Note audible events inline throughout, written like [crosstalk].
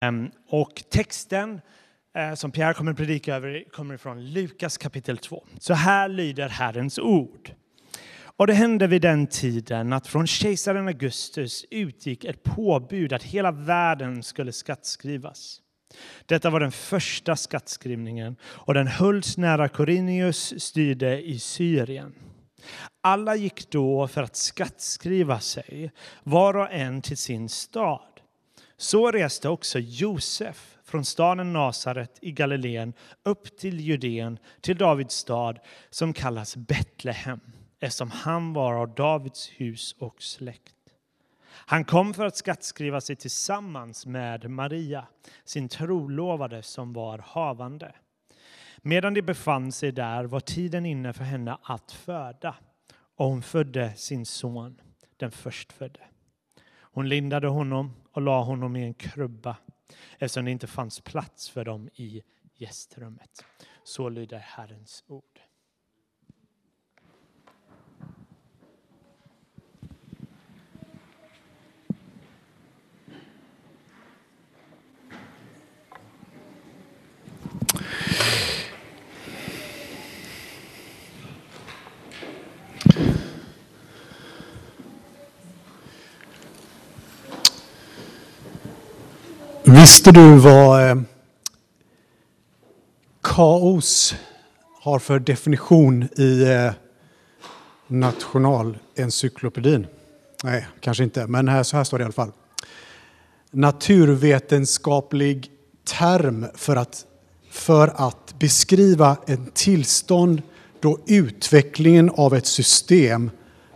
Ehm, och texten eh, som Pierre kommer att predika över kommer från Lukas kapitel 2. Så här lyder Herrens ord. Och det hände vid den tiden att från kejsaren Augustus utgick ett påbud att hela världen skulle skattskrivas. Detta var den första skattskrivningen och den hölls nära Corinius styrde i Syrien. Alla gick då för att skattskriva sig, var och en till sin stad. Så reste också Josef från staden Nasaret i Galileen upp till Judeen, till Davids stad som kallas Betlehem, eftersom han var av Davids hus och släkt. Han kom för att skattskriva sig tillsammans med Maria, sin trolovade som var havande. Medan de befann sig där var tiden inne för henne att föda och hon födde sin son, den förstfödde. Hon lindade honom och la honom i en krubba eftersom det inte fanns plats för dem i gästrummet. Så lyder Herrens ord. Visste du vad eh, kaos har för definition i eh, Nationalencyklopedin? Nej, kanske inte, men här, så här står det i alla fall. Naturvetenskaplig term för att, för att beskriva en tillstånd då utvecklingen av ett system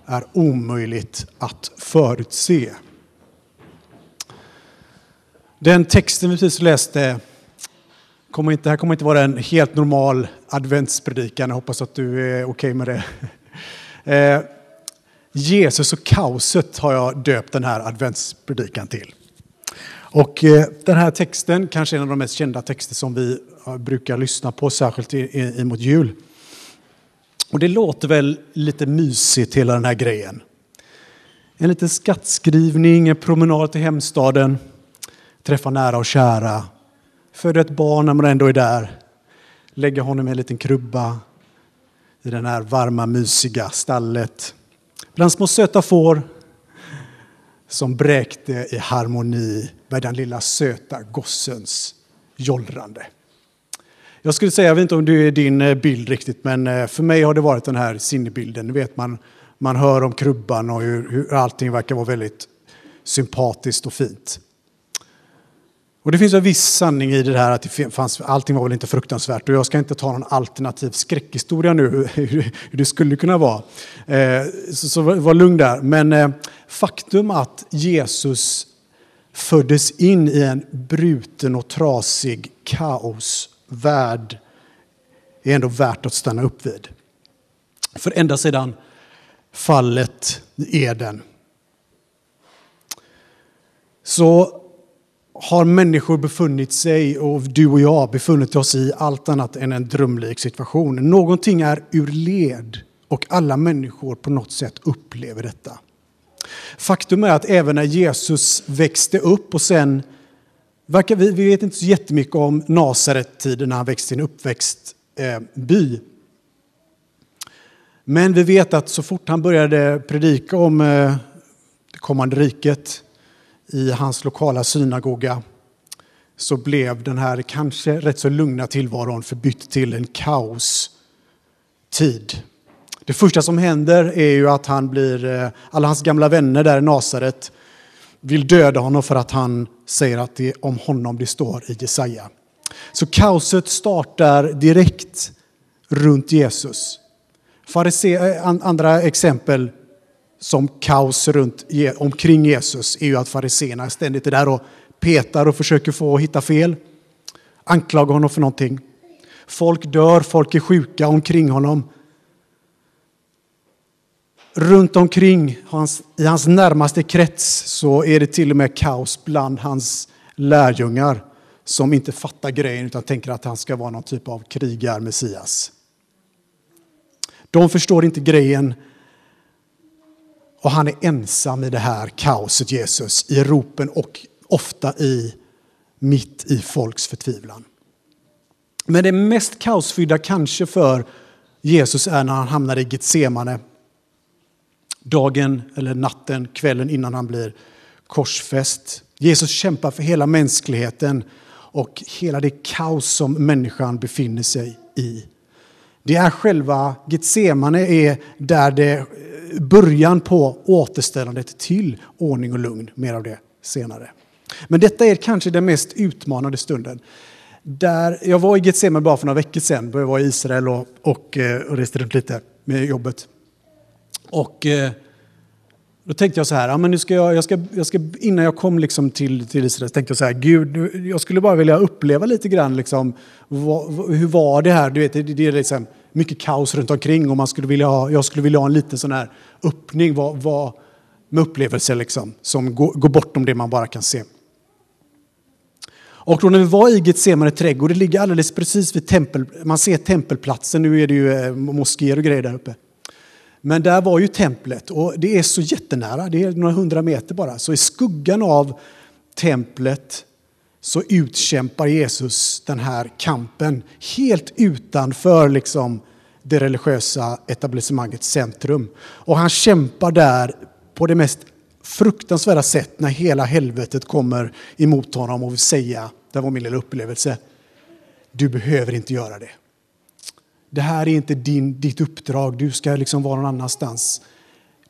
är omöjligt att förutse. Den texten vi precis läste kommer inte, här kommer inte vara en helt normal adventspredikan. Jag hoppas att du är okej okay med det. [laughs] Eh, Jesus och kaoset har jag döpt den här adventspredikan till. Och eh, den här texten, kanske en av de mest kända texter som vi brukar lyssna på, särskilt emot jul. Och det låter väl lite mysigt hela den här grejen. En liten skattskrivning, en promenad till hemstaden träffa nära och kära, föda ett barn när man ändå är där, lägga honom i en liten krubba i det här varma, mysiga stallet. Bland små söta får som bräkte i harmoni med den lilla söta gossens jollrande. Jag skulle säga, jag vet inte om det är din eh, bild riktigt, men eh, för mig har det varit den här sinnebilden. vet man, man hör om krubban och hur, hur allting verkar vara väldigt sympatiskt och fint. Och det finns en viss sanning i det här att det fanns, allting var väl inte fruktansvärt och jag ska inte ta någon alternativ skräckhistoria nu hur det skulle kunna vara. Eh, så, var lugn där. Men eh, faktum att Jesus föddes in i en bruten och trasig kaosvärld är ändå värt att stanna upp vid. För ända sedan fallet i Eden så har människor befunnit sig, och du och jag befunnit oss i, allt annat än en drömlik situation. Någonting är ur led och alla människor på något sätt upplever detta. Faktum är att även när Jesus växte upp och sen, verkar vi, vi vet inte så jättemycket om Nasaret-tiden när han växte i en uppväxtby. Eh, Men vi vet att så fort han började predika om eh, det kommande riket i hans lokala synagoga så blev den här kanske rätt så lugna tillvaron förbytt till en kaostid. Det första som händer är ju att han blir, eh, alla hans gamla vänner där i Nasaret vill döda honom för att han säger att det är om honom det står i Jesaja. Så kaoset startar direkt runt Jesus. Farise, eh, andra exempel som kaos runt, omkring Jesus är ju att fariséerna ständigt är där och petar och försöker få hitta fel. Anklagar honom för någonting. Folk dör, folk är sjuka omkring honom. Runt omkring, i hans närmaste krets, så är det till och med kaos bland hans lärjungar som inte fattar grejen utan tänker att han ska vara någon typ av krigar-Messias. De förstår inte grejen och han är ensam i det här kaoset, Jesus, i ropen och ofta i mitt i folks förtvivlan. Men det mest kaosfyllda kanske för Jesus är när han hamnar i Getsemane. Dagen eller natten, kvällen innan han blir korsfäst. Jesus kämpar för hela mänskligheten och hela det kaos som människan befinner sig i. Det är själva Getsemane är där det början på återställandet till ordning och lugn. Mer av det senare. Men detta är kanske den mest utmanande stunden. Där jag var i Getsemane bara för några veckor sedan. Jag var i Israel och, och, eh, och reste runt lite med jobbet. Och eh, då tänkte jag så här, ja, men nu ska jag, jag, ska, jag ska, innan jag kom liksom till, till Israel tänkte jag så här, Gud, jag skulle bara vilja uppleva lite grann, liksom, vad, hur var det här? Du vet, det, det är liksom mycket kaos runt omkring och man skulle vilja ha, jag skulle vilja ha en liten sån här öppning vad, vad, med upplevelser liksom, som går, går bortom det man bara kan se. Och då när vi var i Getsemane trädgård, det ligger alldeles precis vid tempel, man ser tempelplatsen, nu är det ju eh, moskéer och grejer där uppe. Men där var ju templet och det är så jättenära, det är några hundra meter bara. Så i skuggan av templet så utkämpar Jesus den här kampen helt utanför liksom det religiösa etablissemangets centrum. Och han kämpar där på det mest fruktansvärda sätt när hela helvetet kommer emot honom och vill säga, det var min lilla upplevelse, du behöver inte göra det. Det här är inte din, ditt uppdrag, du ska liksom vara någon annanstans.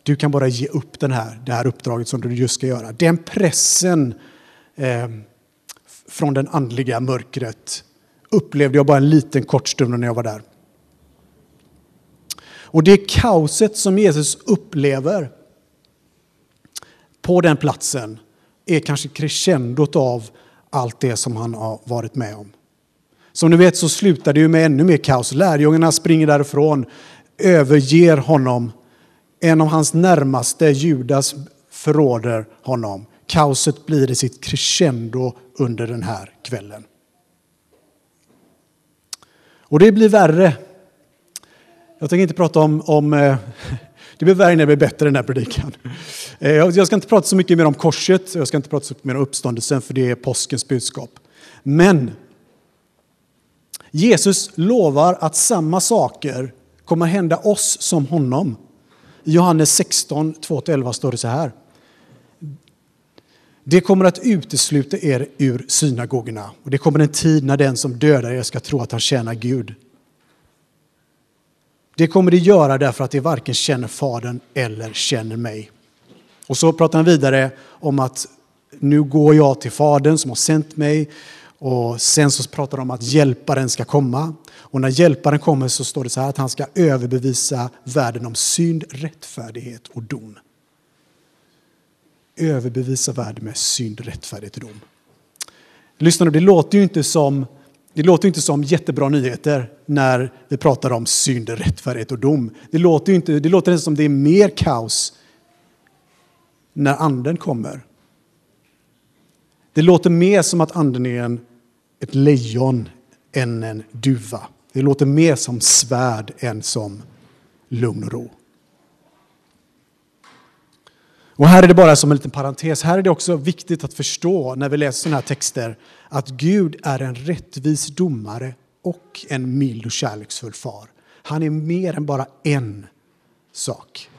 Du kan bara ge upp den här, det här uppdraget som du just ska göra. Den pressen eh, från det andliga mörkret upplevde jag bara en liten kort stund när jag var där. Och det kaoset som Jesus upplever på den platsen är kanske crescendot av allt det som han har varit med om. Som ni vet så slutar det ju med ännu mer kaos. Lärjungarna springer därifrån, överger honom. En av hans närmaste, Judas, förråder honom. Kaoset blir i sitt crescendo under den här kvällen. Och det blir värre. Jag tänker inte prata om, om eh, [laughs] det blir värre när det blir bättre den här predikan. Eh, jag ska inte prata så mycket mer om korset, jag ska inte prata så mycket mer om uppståndelsen för det är påskens budskap. Men Jesus lovar att samma saker kommer hända oss som honom. I Johannes 16, 2-11 står det så här. Det kommer att utesluta er ur synagogorna och det kommer en tid när den som dödar er ska tro att han tjänar Gud. Det kommer det göra därför att de varken känner Fadern eller känner mig. Och så pratar han vidare om att nu går jag till Fadern som har sänt mig och sen så pratar de om att hjälparen ska komma. Och när hjälparen kommer så står det så här att han ska överbevisa världen om synd, rättfärdighet och dom överbevisa världen med synd, rättfärdighet och dom. Lyssna nu, det låter ju inte som, det låter inte som jättebra nyheter när vi pratar om synd, rättfärdighet och dom. Det låter, inte, det låter inte som det är mer kaos när anden kommer. Det låter mer som att anden är en, ett lejon än en duva. Det låter mer som svärd än som lugn och ro. Och här är det bara som en liten parentes, här är det också viktigt att förstå när vi läser sådana här texter att Gud är en rättvis domare och en mild och kärleksfull far. Han är mer än bara en sak.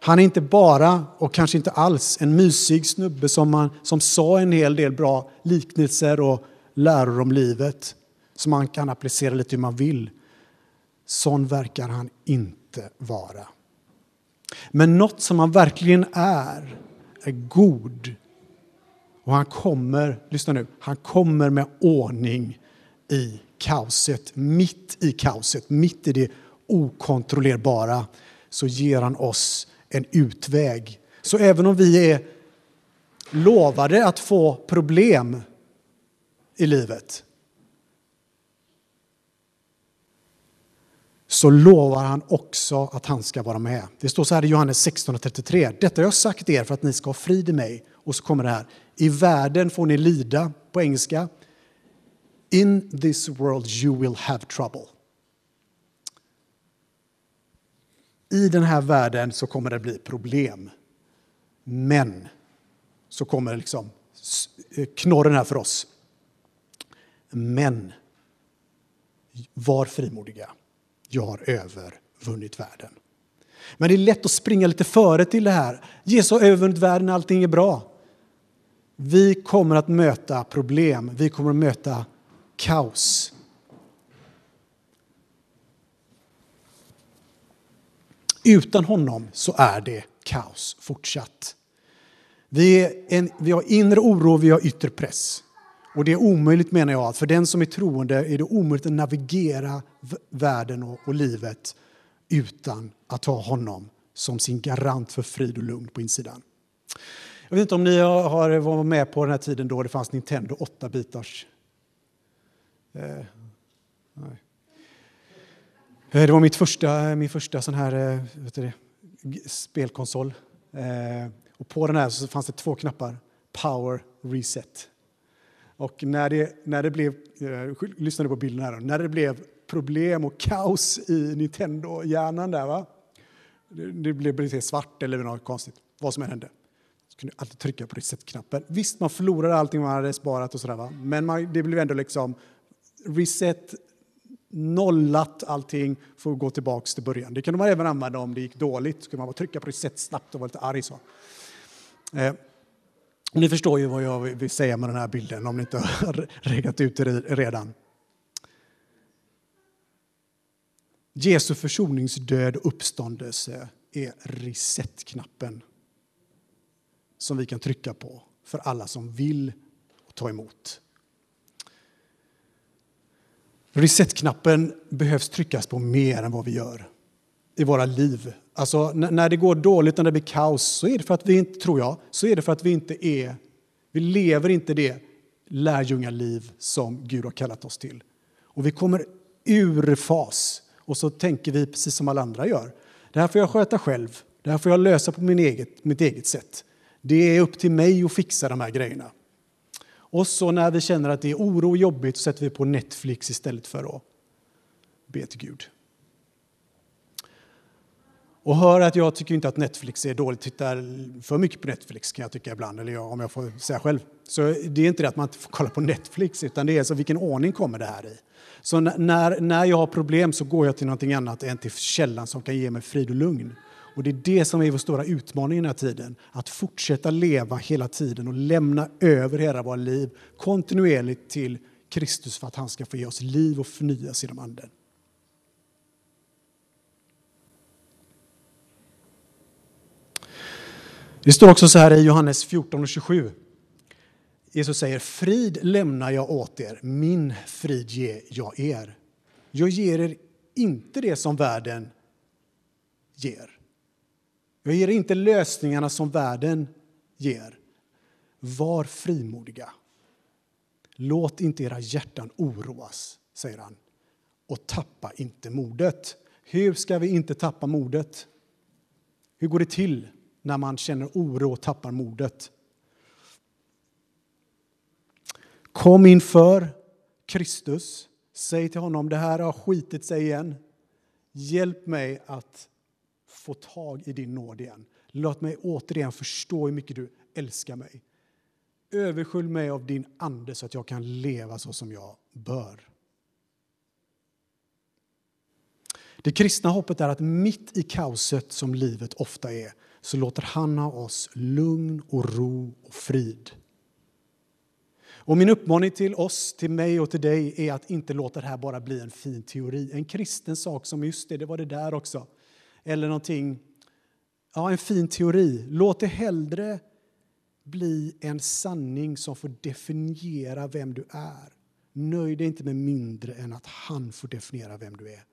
Han är inte bara, och kanske inte alls, en mysig snubbe som, man, som sa en hel del bra liknelser och läror om livet som man kan applicera lite hur man vill. Sån verkar han inte vara. Men något som han verkligen är, är god. Och han kommer, lyssna nu, han kommer med ordning i kaoset, mitt i kaoset, mitt i det okontrollerbara, så ger han oss en utväg. Så även om vi är lovade att få problem i livet så lovar han också att han ska vara med. Det står så här i Johannes 16.33. Detta har jag sagt er för att ni ska ha frid i mig. Och så kommer det här. I världen får ni lida, på engelska. In this world you will have trouble. I den här världen så kommer det bli problem. Men så kommer liksom eh, knorren här för oss. Men var frimodiga. Jag har övervunnit världen. Men det är lätt att springa lite före till det här. Jesus har övervunnit världen, allting är bra. Vi kommer att möta problem, vi kommer att möta kaos. Utan honom så är det kaos fortsatt. Vi, är en, vi har inre oro, vi har yttre press. Och det är omöjligt menar jag, för den som är troende är det omöjligt att navigera världen och, och livet utan att ha honom som sin garant för frid och lugn på insidan. Jag vet inte om ni har varit med på den här tiden då det fanns Nintendo 8-bitars. Eh, eh, det var mitt första, min första sån här eh, vet du, spelkonsol. Eh, och på den här så fanns det två knappar. Power, reset. Och när det, när det blev, eh, lyssnade på bilden här, när det blev problem och kaos i Nintendo-hjärnan där, va? Det, det blev lite svart eller något konstigt, vad som än hände. Så kunde alltid trycka på reset-knappen. Visst, man förlorade allting man hade sparat och sådär, va? men man, det blev ändå liksom reset, nollat allting för att gå tillbaka till början. Det kunde man även använda om det gick dåligt. Så kunde man bara trycka på reset snabbt och vara lite arg. Så. Eh, ni förstår ju vad jag vill säga med den här bilden om ni inte har [laughs] regat ut det redan. Jesu försoningsdöd och uppståndelse är reset-knappen som vi kan trycka på för alla som vill ta emot. Reset-knappen behövs tryckas på mer än vad vi gör i våra liv. Alltså, när det går dåligt, när det blir kaos, så är det för att vi inte, tror jag, så är det för att vi inte är, vi lever inte det lärjungaliv som Gud har kallat oss till. Och vi kommer ur fas och så tänker vi precis som alla andra gör. Det här får jag sköta själv, det här får jag lösa på min eget, mitt eget sätt. Det är upp till mig att fixa de här grejerna. Och så när vi känner att det är oro och jobbigt så sätter vi på Netflix istället för att be till Gud. Och hör att jag tycker inte att Netflix är dåligt. Tittar för mycket på Netflix kan jag tycka ibland, eller jag, om jag får säga själv. Så det är inte det att man inte får kolla på Netflix, utan det är så vilken ordning kommer det här i. Så när, när jag har problem så går jag till någonting annat än till källan som kan ge mig frid och lugn. Och det är det som är vår stora utmaning i den här tiden. Att fortsätta leva hela tiden och lämna över hela våra liv kontinuerligt till Kristus för att han ska få ge oss liv och förnyas genom Anden. Det står också så här i Johannes 14 och 27. Jesus säger frid lämnar jag åt er, min frid ger jag er. Jag ger er inte det som världen ger. Jag ger inte lösningarna som världen ger. Var frimodiga. Låt inte era hjärtan oroas, säger han. Och tappa inte modet. Hur ska vi inte tappa modet? Hur går det till när man känner oro och tappar modet? Kom inför Kristus. Säg till honom, det här har skitit sig igen. Hjälp mig att få tag i din nåd igen. Låt mig återigen förstå hur mycket du älskar mig. Överskölj mig av din ande så att jag kan leva så som jag bör. Det kristna hoppet är att mitt i kaoset som livet ofta är så låter han ha oss lugn och ro och frid. Och min uppmaning till oss, till mig och till dig är att inte låta det här bara bli en fin teori. En kristen sak som just det, det var det där också. Eller någonting, ja en fin teori. Låt det hellre bli en sanning som får definiera vem du är. Nöj dig inte med mindre än att han får definiera vem du är.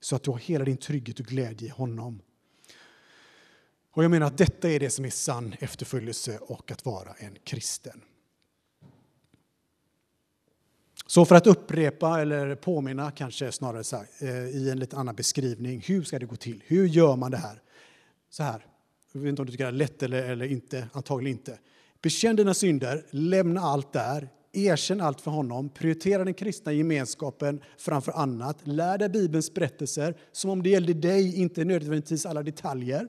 Så att du har hela din trygghet och glädje i honom. Och jag menar att detta är det som är sann efterföljelse och att vara en kristen. Så för att upprepa, eller påminna kanske snarare sagt, eh, i en lite annan beskrivning. Hur ska det gå till? Hur gör man det här? Så här, jag vet inte om du tycker det är lätt eller, eller inte, antagligen inte. Bekänn dina synder, lämna allt där, erkänn allt för honom, prioritera den kristna gemenskapen framför annat, lär dig Bibelns berättelser som om det gällde dig, inte nödvändigtvis alla detaljer,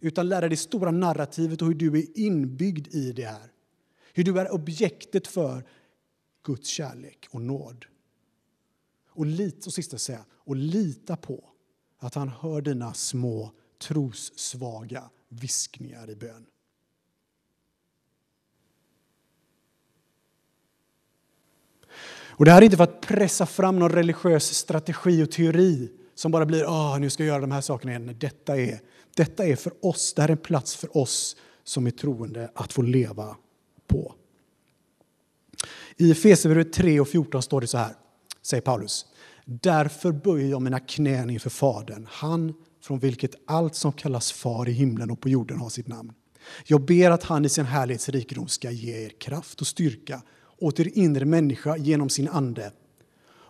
utan lära dig det stora narrativet och hur du är inbyggd i det här. Hur du är objektet för Guds kärlek och nåd. Och, lit, och sista säga, och lita på att han hör dina små trossvaga viskningar i bön. Och Det här är inte för att pressa fram någon religiös strategi och teori som bara blir Åh, nu ska jag göra de här sakerna igen. Detta är, detta är för oss, det här är en plats för oss som är troende att få leva på. I Efesierbrevet 3 och 14 står det så här, säger Paulus. Därför böjer jag mina knän inför Fadern, han från vilket allt som kallas far i himlen och på jorden har sitt namn. Jag ber att han i sin härlighetsrikedom ska ge er kraft och styrka åt er inre människa genom sin ande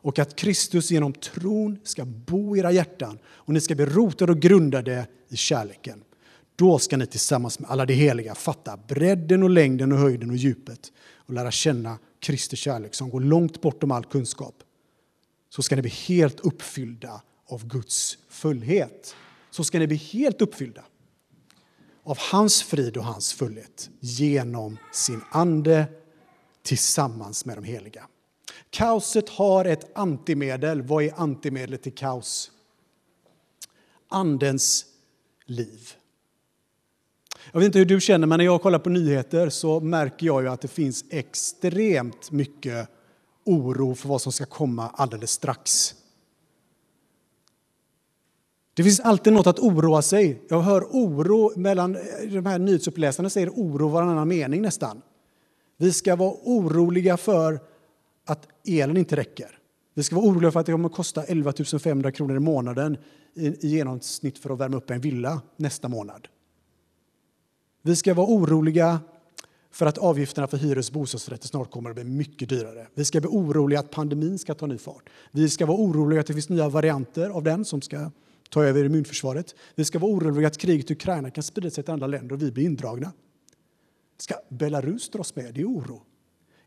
och att Kristus genom tron ska bo i era hjärtan och ni ska bli rotade och grundade i kärleken. Då ska ni tillsammans med alla de heliga fatta bredden och längden och höjden och djupet och lära känna Kristi kärlek som går långt bortom all kunskap. Så ska ni bli helt uppfyllda av Guds fullhet. Så ska ni bli helt uppfyllda av hans frid och hans fullhet genom sin ande tillsammans med de heliga. Kaoset har ett antimedel. Vad är antimedlet till kaos? Andens liv. Jag vet inte hur du känner, men när jag kollar på nyheter så märker jag ju att det finns extremt mycket oro för vad som ska komma alldeles strax. Det finns alltid något att oroa sig. Jag hör oro mellan de här nyhetsuppläsarna säger oro varannan mening nästan. Vi ska vara oroliga för att elen inte räcker. Vi ska vara oroliga för att det kommer att kosta 11 500 kronor i månaden i genomsnitt för att värma upp en villa nästa månad. Vi ska vara oroliga för att avgifterna för hyres och bostadsrätter snart kommer att bli mycket dyrare. Vi ska bli oroliga att pandemin ska ta ny fart. Vi ska vara oroliga att det finns nya varianter av den som ska ta över immunförsvaret. Vi ska vara oroliga att kriget i Ukraina kan sprida sig till andra länder och vi blir indragna. Ska Belarus dras med? Det är oro.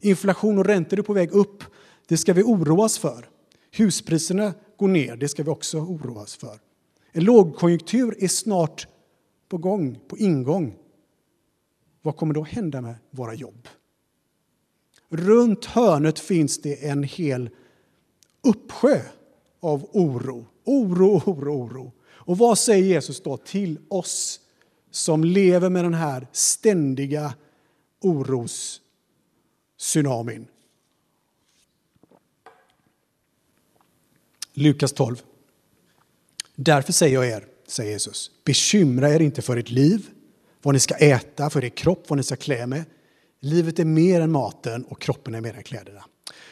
Inflation och räntor är på väg upp. Det ska vi oroas för. Huspriserna går ner. Det ska vi också oroas för. En lågkonjunktur är snart på gång, på ingång. Vad kommer då hända med våra jobb? Runt hörnet finns det en hel uppsjö av oro. Oro, oro, oro. Och vad säger Jesus då till oss som lever med den här ständiga Tsunamin. Lukas 12. Därför säger jag er, säger Jesus, bekymra er inte för ert liv, vad ni ska äta, för er kropp, vad ni ska klä med. Livet är mer än maten och kroppen är mer än kläderna.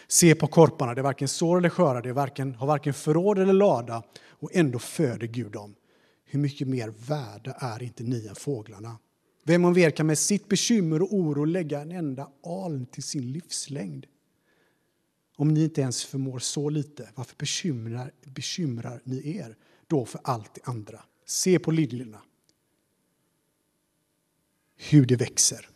Se på korparna, det är varken sår eller sköra, de varken, har varken förråd eller lada och ändå föder Gud dem. Hur mycket mer värda är inte ni än fåglarna? Vem av er kan med sitt bekymmer och oro lägga en enda aln till sin livslängd? Om ni inte ens förmår så lite, varför bekymrar, bekymrar ni er då för allt det andra? Se på liljorna, hur det växer.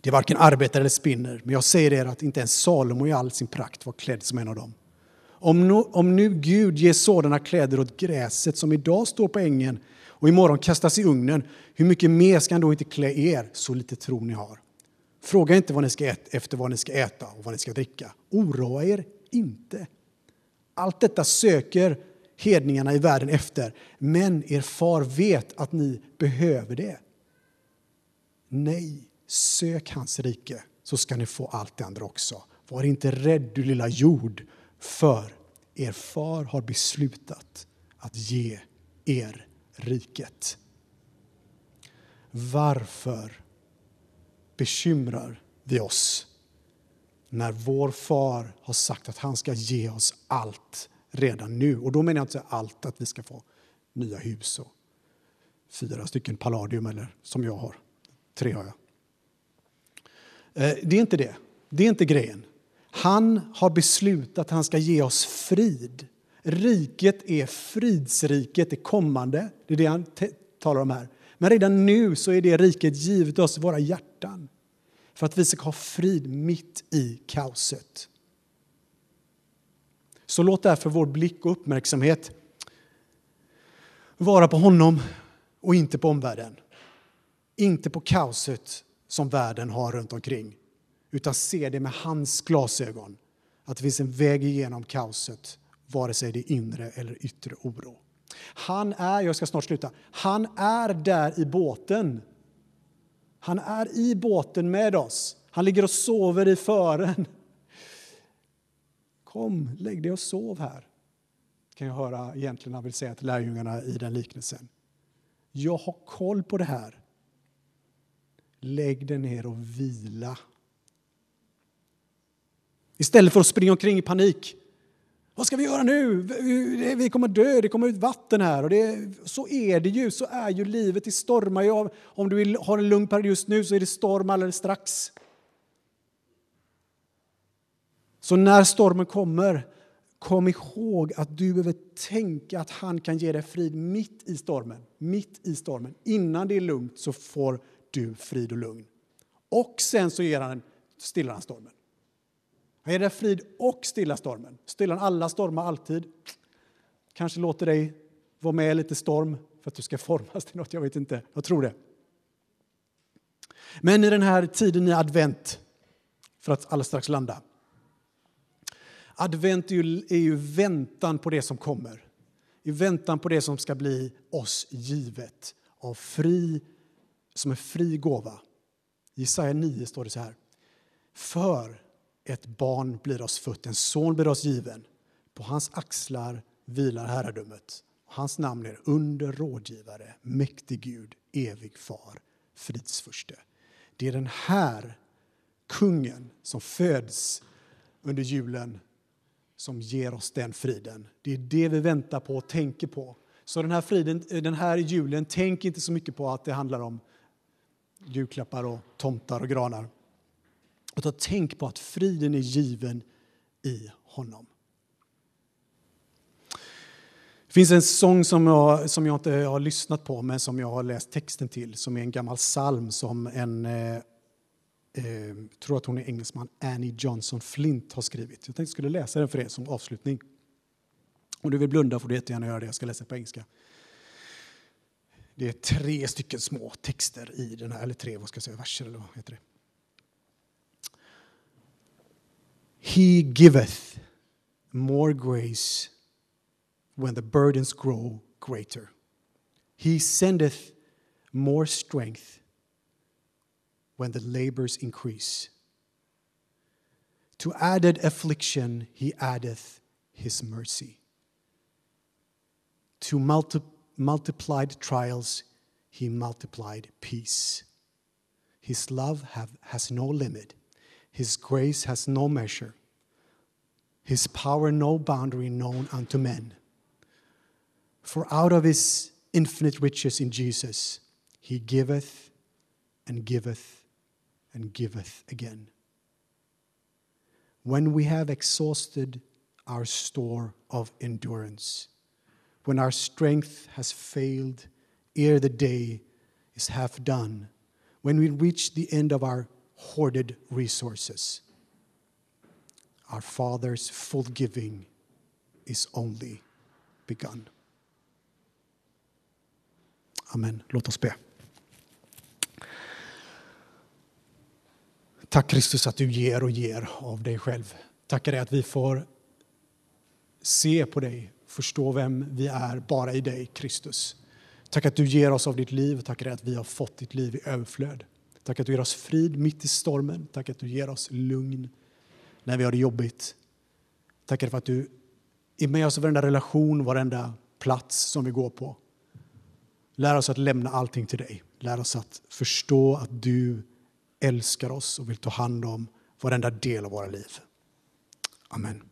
Det varken arbetar eller spinner, men jag säger er att inte ens Salomo i all sin prakt var klädd som en av dem. Om, nu, om nu Gud ger sådana kläder åt gräset som idag står på ängen och imorgon kastas i ugnen, hur mycket mer ska han då inte klä er, så lite tro ni har? Fråga inte vad ni ska äta, efter vad ni ska äta och vad ni ska dricka. Oroa er inte. Allt detta söker hedningarna i världen efter, men er far vet att ni behöver det. Nej, sök hans rike så ska ni få allt det andra också. Var inte rädd du lilla jord, för er far har beslutat att ge er riket. Varför bekymrar vi oss när vår far har sagt att han ska ge oss allt redan nu? Och då menar jag inte allt att vi ska få nya hus och fyra stycken Palladium, eller som jag har. Tre har jag. Eh, det är inte det. Det är inte grejen. Han har beslutat att han ska ge oss frid. Riket är fridsriket, det kommande. Det är det han talar om här. Men redan nu så är det riket givet oss i våra hjärtan för att vi ska ha frid mitt i kaoset. Så låt därför vår blick och uppmärksamhet vara på honom och inte på omvärlden. Inte på kaoset som världen har runt omkring utan se det med hans glasögon. Att det finns en väg igenom kaoset, vare sig det är inre eller yttre oro. Han är, jag ska snart sluta, han är där i båten. Han är i båten med oss. Han ligger och sover i fören. Kom, lägg dig och sov här, kan jag höra egentligen han vill säga till lärjungarna i den liknelsen. Jag har koll på det här. Lägg dig ner och vila. Istället för att springa omkring i panik. Vad ska vi göra nu? Vi kommer dö, det kommer ut vatten här. Och det, så är det ju, så är ju livet. Det stormar ju. Om du vill ha en lugn period just nu så är det storm alldeles strax. Så när stormen kommer, kom ihåg att du behöver tänka att han kan ge dig frid mitt i stormen. Mitt i stormen. Innan det är lugnt så får du frid och lugn. Och sen så ger han, stillar han stormen. Han ger dig frid och stilla stormen. Stillar alla stormar alltid? Kanske låter dig vara med i lite storm för att du ska [laughs] formas till något, jag vet inte. Jag tror det. Men i den här tiden i advent, för att alldeles strax landa, Advent är ju, är ju väntan på det som kommer. I väntan på det som ska bli oss givet av fri, som en fri gåva. I Jesaja 9 står det så här. För ett barn blir oss fött, en son blir oss given. På hans axlar vilar herradömet. Hans namn är under rådgivare, mäktig Gud, evig far, fridsförste. Det är den här kungen som föds under julen som ger oss den friden. Det är det vi väntar på och tänker på. Så den här, friden, den här julen, tänk inte så mycket på att det handlar om julklappar och tomtar och granar. Utan tänk på att friden är given i honom. Det finns en sång som jag, som jag inte har lyssnat på, men som jag har läst texten till, som är en gammal psalm som en eh, eh, tror att hon är engelsman, Annie Johnson Flint har skrivit. Jag tänkte jag skulle läsa den för er som avslutning. Om du vill blunda får du jättegärna göra det. Jag ska läsa på engelska. Det är tre stycken små texter i den här, eller tre vad ska jag säga, verser eller vad heter det? He giveth more grace when the burdens grow greater. He sendeth more strength when the labors increase. To added affliction he addeth his mercy. To multi- multiplied trials he multiplied peace. His love have, has no limit, his grace has no measure, his power no boundary known unto men. For out of his infinite riches in Jesus, he giveth and giveth and giveth again. When we have exhausted our store of endurance, when our strength has failed ere the day is half done, when we reach the end of our hoarded resources, our Father's full giving is only begun. Amen. Låt oss be. Tack Kristus att du ger och ger av dig själv. Tackar dig att vi får se på dig, förstå vem vi är bara i dig, Kristus. Tack att du ger oss av ditt liv. Tackar dig att vi har fått ditt liv i överflöd. Tack att du ger oss frid mitt i stormen. Tack att du ger oss lugn när vi har det jobbigt. Tackar för att du är med oss i varenda relation, varenda plats som vi går på. Lär oss att lämna allting till dig. Lär oss att förstå att du älskar oss och vill ta hand om varenda del av våra liv. Amen.